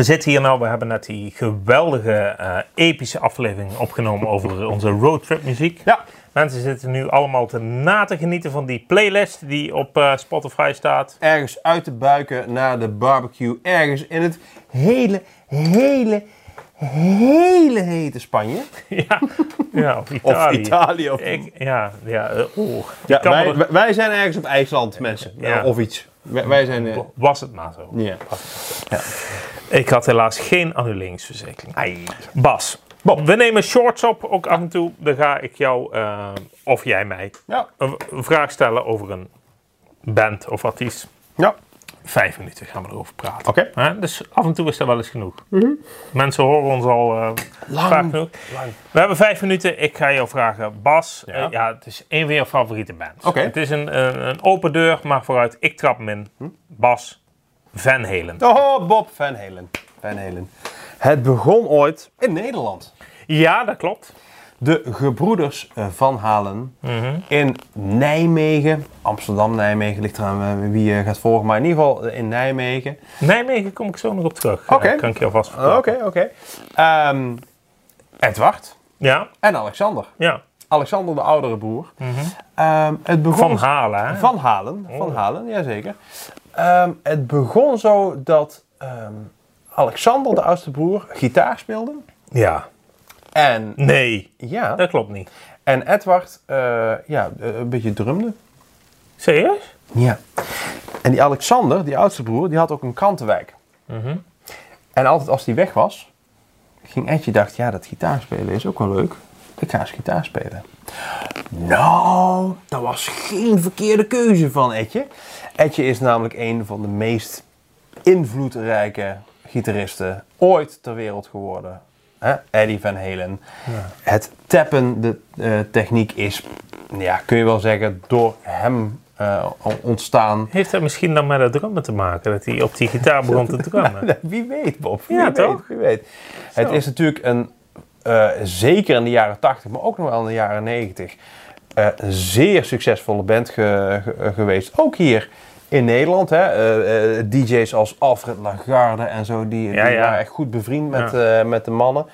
We zitten hier nou, we hebben net die geweldige, eh, epische aflevering opgenomen over onze roadtrip muziek. Ja. Mensen zitten nu allemaal te na te genieten van die playlist die op eh, Spotify staat. Ergens uit de buiken naar de barbecue. Ergens in het hele, hele, hele hete Spanje. ja, ja, of Of Italië. Italië. Of... Ik, ja, ja, oeh. Ja, wij- wij zijn ergens op IJsland, mensen. Ja. Of iets. Wij, wij zijn... eh, was het maar zo. ja. Ik had helaas geen annuleringsverzekering. Ai. Bas, Bob. we nemen shorts op, ook af en toe. Dan ga ik jou, eh, of jij mij, Ja. een een vraag stellen over een band of artiest. Ja. Vijf minuten gaan we erover praten. Oké. Dus af en toe is dat wel eens genoeg. Mensen horen ons al eh, vaak genoeg. Lang. We hebben vijf minuten. Ik ga jou vragen, Bas. Ja. eh, ja het is een van je favoriete bands. Oké. Het is een, een, een open deur, maar vooruit, ik trap hem in. Bas Van Halen. Oh, Bob Van Halen. Van Halen. Het begon ooit in Nederland. Ja, dat klopt. De gebroeders eh, Van Halen in Nijmegen. Amsterdam, Nijmegen ligt eraan eh, wie je gaat volgen. Maar in ieder geval eh, in Nijmegen. Nijmegen kom ik zo nog op terug. Oké. Eh, kan ik je alvast Oké, oké. Ehm, Edward Ja, en Alexander. ja. Alexander, de oudere broer. Ehm, het begon Van Halen, hè? Van Halen, van Oh. Halen, jazeker. Ehm, het begon zo dat Alexander, de oudste broer, gitaar speelde. Ja. En, Nee, ja, dat klopt niet. en Edward eh, ja, eh, een beetje drumde. Serieus? Ja. En die Alexander, die oudste broer, die had ook een krantenwijk. Mhm. En altijd als die weg was, ging Edje dacht, ja, dat gitaarspelen is ook wel leuk. Ik ga eens gitaar spelen. Nou, dat was geen verkeerde keuze van Edje. Edje is namelijk een van de meest invloedrijke gitaristen ooit ter wereld geworden. Hè? Eddie Van Halen. Het tappen, de eh, techniek is, ja, kun je wel zeggen, door hem eh, ontstaan. Heeft dat misschien dan met het drummen te maken? Dat hij op die gitaar begon te drummen? Wie weet, Bob. Wie Ja, weet, toch? Wie weet. Het is natuurlijk een, eh, zeker in de jaren 80, maar ook nog wel in de jaren 90, eh, een zeer succesvolle band ge- ge- geweest. Ook hier in Nederland. Hè? Eh, eh, DJ's als Alfred Lagarde en zo, die, Ja, die ja. waren echt goed bevriend met, eh, met de mannen.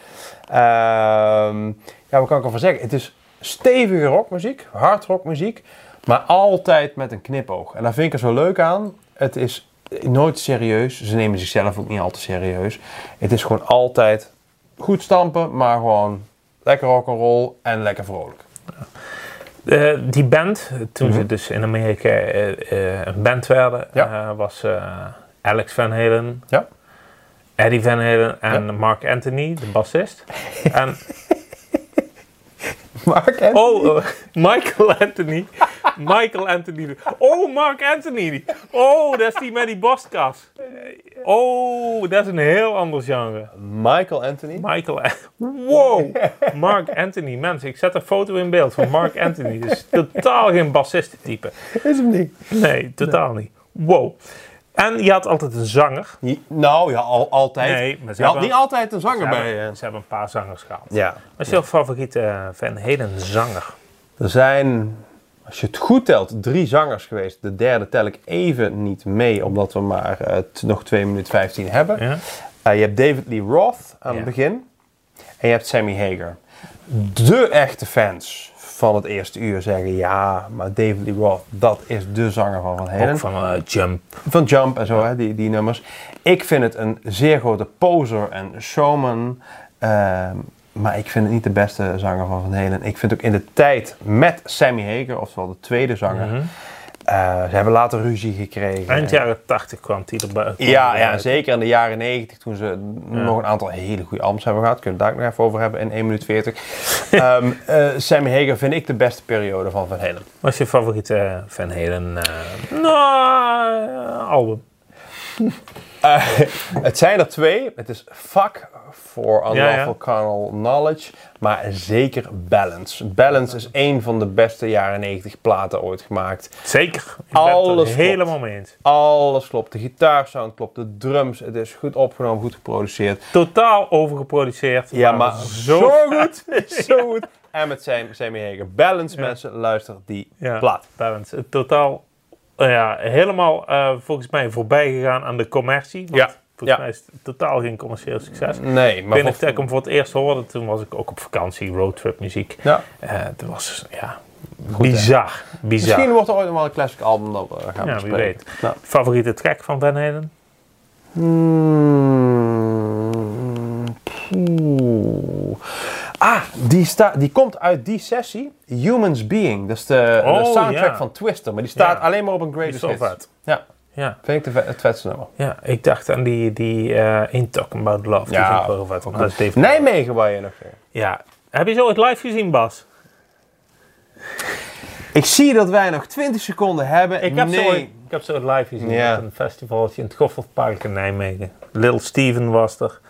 Ehm, ja, wat kan ik ervan zeggen? Het is stevige rockmuziek, hard rockmuziek, maar altijd met een knipoog. En daar vind ik er zo leuk aan. Het is nooit serieus. Ze nemen zichzelf ook niet al te serieus. Het is gewoon altijd goed stampen, maar gewoon lekker rock'n'roll en lekker vrolijk. Eh, die band, toen Mhm. ze dus in Amerika eh, eh, een band werden, Ja. was Alex Van Halen, Ja. Eddie Van Halen en Mark Anthony, de bassist. en, Mark en oh, Michael Anthony. Michael Anthony. Oh, Mark Anthony. Oh, dat is die met die borstkas. Oh, dat is een heel ander genre. Michael Anthony. Michael. Wow! Mark Anthony. Mensen, ik zet een foto in beeld van Mark Anthony. Dus totaal geen bassistentype. Is hem niet. Nee, totaal niet. Wow. En je had altijd een zanger. Nou, ja, al, altijd. Nee, maar ze je had niet altijd een zanger bij hebben, je. ze hebben een paar zangers gehad. Ja. Wat is jouw favoriete eh, Van Halen zanger? Er zijn, als je het goed telt, drie zangers geweest. De derde tel ik even niet mee, omdat we maar eh, nog 2 minuten 15 hebben. Ja? Eh, je hebt David Lee Roth aan Ja. het begin. En je hebt Sammy Hager. De echte fans van het eerste uur zeggen ja, maar David Lee Roth, dat is de zanger van Van Halen. Ook van eh, Jump. Van Jump en zo, hè, die, die nummers. Ik vind het een zeer grote poser en showman. ehm, maar ik vind het niet de beste zanger van Van Halen. Ik vind ook in de tijd met Sammy Hager, oftewel de tweede zanger. Mhm. eh, ze hebben later ruzie gekregen. Eind jaren 80 kwam die erbij. Ja, ja, zeker in de jaren 90 toen ze nog een aantal hele goede albums hebben gehad. Kunnen we daar nog even over hebben in 1 minuut 40. Ehm eh, Sammy Hager vind ik de beste periode van Van Halen. Wat is je favoriete Van Halen eh, nou, album? Eh, het zijn er twee. Het is Fuck for Unlawful Ja. Carnal Knowledge. Maar zeker Balance. Balance is een van de beste jaren 90 platen ooit gemaakt. Zeker. Ik ben Alles helemaal mee eens. Alles klopt. De gitaarsound klopt. De drums. Het is goed opgenomen, goed geproduceerd. Totaal overgeproduceerd. Ja, maar zo, zo, goed. Zo goed. En met Sammy Hager. Balance, mensen. Luister die Ja, plaat. Balance. Totaal, ja, helemaal eh, volgens mij voorbij gegaan aan de commercie. Want Ja. Volgens Ja. mij is het totaal geen commercieel succes. Nee, Ik maar weet dat ik hem voor het eerst hoorde, toen was ik ook op vakantie, roadtrip muziek. ja. Eh het was, ja, bizar. Bizar. Misschien wordt er ooit nog wel een classic album dat we gaan Ja, wie weet. Nou. Favoriete track van Van Halen? Hmm. Ah, die, sta, die komt uit die sessie. Humans Being. Dat is de, Oh, de soundtrack ja. van Twister. Maar die staat Ja. alleen maar op een Greatest Hits. vet. Ja, Ja, vind ik de, vet- het vetste nummer. ja, ik dacht aan die, die Ain't Talking About Love. Die Ja, vind ik wel vet. Nijmegen waar je nog... Ja. Heb je zo het live gezien, Bas? Ik zie dat wij nog 20 seconden hebben. Ik heb, nee. zo, ik heb zo het live gezien Ja. op een festivaltje in het Goffertpark in Nijmegen. Little Steven was er.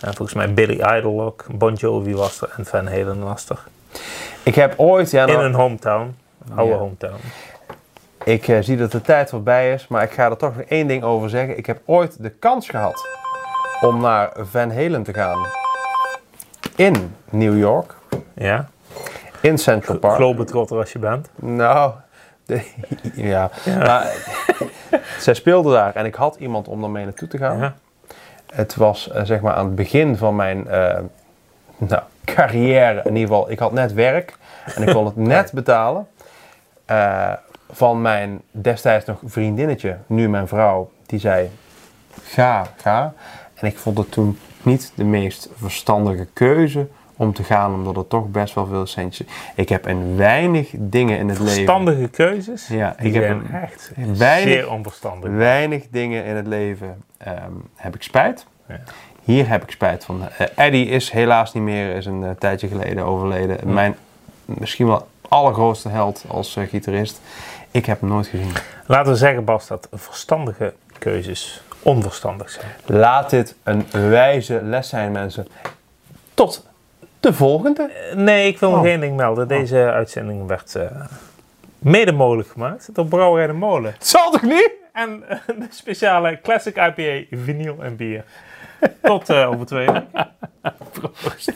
En volgens mij Billy Idol ook. Bon Jovi was er. En Van Halen was er. Ik heb ooit... Ja, In een hometown. Oude Ja. hometown. Ik eh, zie dat de tijd voorbij is, maar ik ga er toch nog één ding over zeggen. Ik heb ooit de kans gehad om naar Van Halen te gaan. In New York, Ja. in Central Park. Globetrotter als je bent. Nou, de- ja. Maar, zij speelde daar en ik had iemand om daarmee naartoe te gaan. Ja. Het was eh, zeg maar aan het begin van mijn eh, nou, carrière. In ieder geval, ik had net werk en ik kon het net betalen. Eh, van mijn destijds nog vriendinnetje, nu mijn vrouw, die zei: Ga, ga. En ik vond het toen niet de meest verstandige keuze om te gaan, omdat het toch best wel veel centjes. Ik heb in weinig dingen in het leven. Verstandige keuzes. Ja, ik heb een- echt weinig- zeer onverstandig. Weinig dingen in het leven ehm, heb ik spijt. Ja. Hier heb ik spijt van. Eh, Eddie is helaas niet meer, is een eh, tijdje geleden overleden. Mijn misschien wel allergrootste held als eh, gitarist. Ik heb hem nooit gezien. Laten we zeggen, Bas, dat verstandige keuzes onverstandig zijn. Laat dit een wijze les zijn, mensen. Tot de volgende. Nee, ik wil nog Oh. één ding melden. Deze uitzending werd eh, mede mogelijk gemaakt door Brouwerij de Molen. Zal toch niet? En eh, de speciale Classic IPA vinyl en bier. Tot eh, over twee weken. Proost.